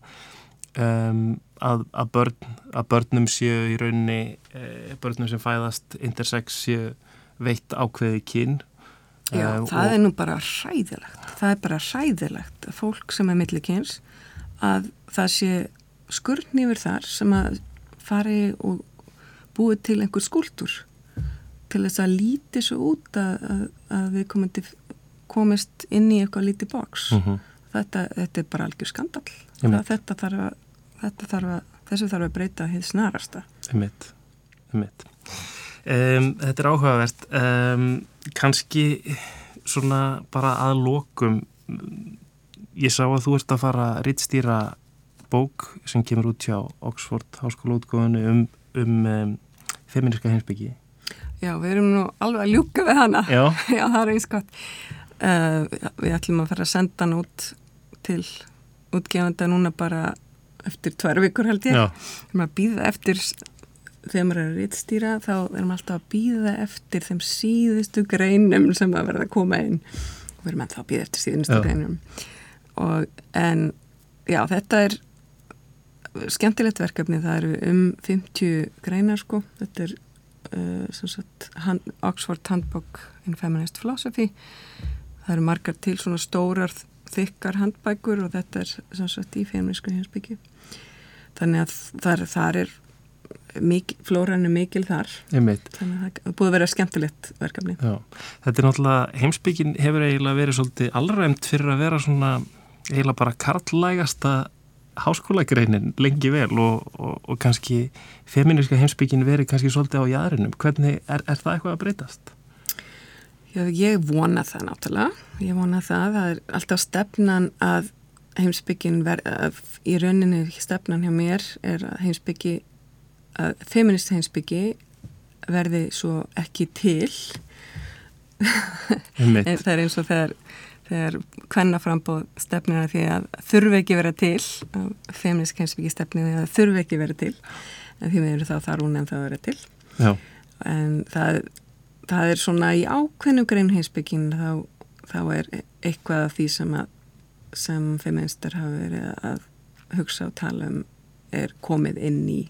um, að, að, börn, að börnum séu í rauninni e, börnum sem fæðast intersex séu veitt ákveði kyn. Já, uh, það er nú bara hræðilegt. Það er bara hræðilegt að fólk sem er millikins að það sé skurðn yfir þar sem að fari og búið til einhver skúldur til þess að líti svo út að, að, að við komandi komist inn í eitthvað lítið bóks mm -hmm. þetta, þetta er bara algjör skandal þetta þarf að, þetta þarf að þessu þarf að breyta hér snarasta. Emitt, emitt um, Þetta er áhugavert. Um, kannski svona bara að lokum ég sá að þú ert að fara að rittstýra bók sem kemur út hjá Oxford Háskóla útgóðinu um, um, um feministka heimsbyggi Já, við erum nú alveg að ljúka við hana. Já. [LAUGHS] Já, það er eins gott. Uh, við ætlum að fara að senda hann út til útgefanda núna bara eftir tvær vikur held ég. Já. Við erum að býða eftir þegar maður er að rittstýra þá erum alltaf að býða eftir þeim síðustu greinum sem að verða að koma inn og við erum alltaf að býða eftir síðustu Já. greinum og en já þetta er skemmtilegt verkefni það eru um 50 greinar sko þetta er sagt hand, Oxford Handbook in Feminist Philosophy það eru margar til svona stórar þykkar handbækur og þetta er sagt í feministku hinsbyggi þannig að þar, þar er mikil, flóran er mikil þar einmitt. þannig að það búið að vera skemmtilegt verkefni Já. Þetta er náttúrulega, heimsbyggin hefur eiginlega verið svolítið alræmt fyrir að vera svona eiginlega bara karlægasta háskólagreinin lengi vel og, og, og kannski feministka heimsbyggin verið kannski svolítið á jæðrinum. Hvernig er, er það eitthvað að breytast? Já, ég vona það náttúrulega. Ég vona það. Það er alltaf stefnan að heimsbyggin verð, í rauninni stefnan hjá mér er að heimsbyggi, að feminist heimsbyggi verði svo ekki til. En það er eins og þegar, þegar kvennaframbóð stefnir að því að þurfi ekki vera til, feminist heimsbyggi stefnir að þurfi ekki vera til, en því meður þá þarf hún en það að vera til. Já, en það, það er svona í ákveðnu grein heimsbyggin þá, þá er eitthvað af því sem að sem feministar hafa verið að hugsa og tala um er komið inn í,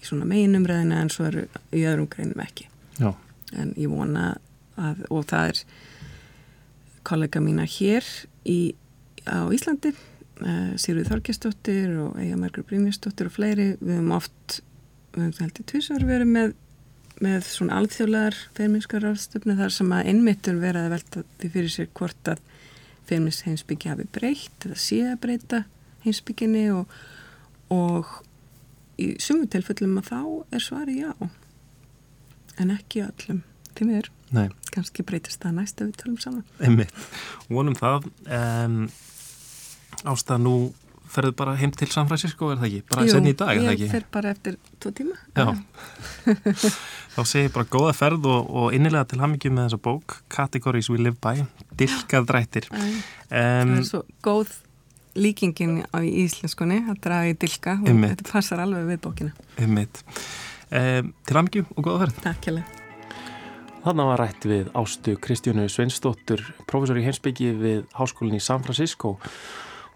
í svona meginumræðina en svo eru í öðrum greinum ekki. Já, en ég vona að og það er kollega mína hér í, á Íslandi uh, Sigurður Þorkistóttir og Eiga Margur Brynjastóttir og fleiri. Við höfum oft við höfum heldur tvisar verið með með svona alþjóðlegar feminskar ráðstöfni þar sem að innmittur verið að velta því fyrir sér hvort að feminist heimsbyggi hafi breytt eða sé að breyta heimsbygginni og, og í sumu tilfellum að þá er svari já en ekki öllum. Því miður, kannski breytist það næst ef við tölum saman einmitt. Vonum það. Um, Ásta, nú ferðu bara heim til San Francisco, er það ekki? Bara senni í dag, er það ekki? ég fer bara eftir tvo tíma Já. [LAUGHS] Þá segi ég bara góða ferð og, og innilega til hamingjum með þessa bók Categories We Live By, dilkað drættir. Um, það er svo góð líkingin á íslenskunni að draga í dilka og Einmitt. þetta passar alveg við bókina Einmitt. Um, til hamingju og góða ferð. Takk hjá Þannig var rætt við Ástu Kristjónu Sveinsdóttur, professor í heimsbyggi við Háskólinn í San Francisco.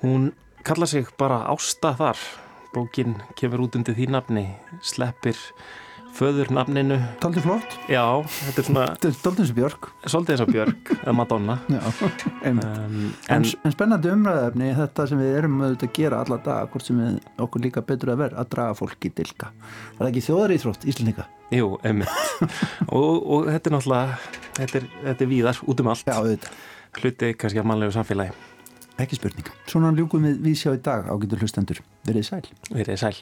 Hún kalla sig bara Ásta þar. Bókin kemur út undir því nafni, sleppir föður nafninu. Taldi flott, Já, þetta er svona þetta er Daldins Björk svolítið eins og Björg [LAUGHS] eða Madonna. Já, einmitt Um, En, en en spennandi umræðefni þetta sem við erum auðvitað að gera alla dag hvort sem við okkur líka betur að vera að draga fólk í dilka. Það er ekki þjóðaríþrótt Íslandika? jú, einmitt. og, og þetta er náttúrulega, þetta er, þetta er víðar út um allt. Já, auðvitað. Hluti kannski af mannlegu samfélagi. Ekki spurning. Svona ljúkum við við sjá í dag ágætur hlustendur. Verið sæl. Verið sæl.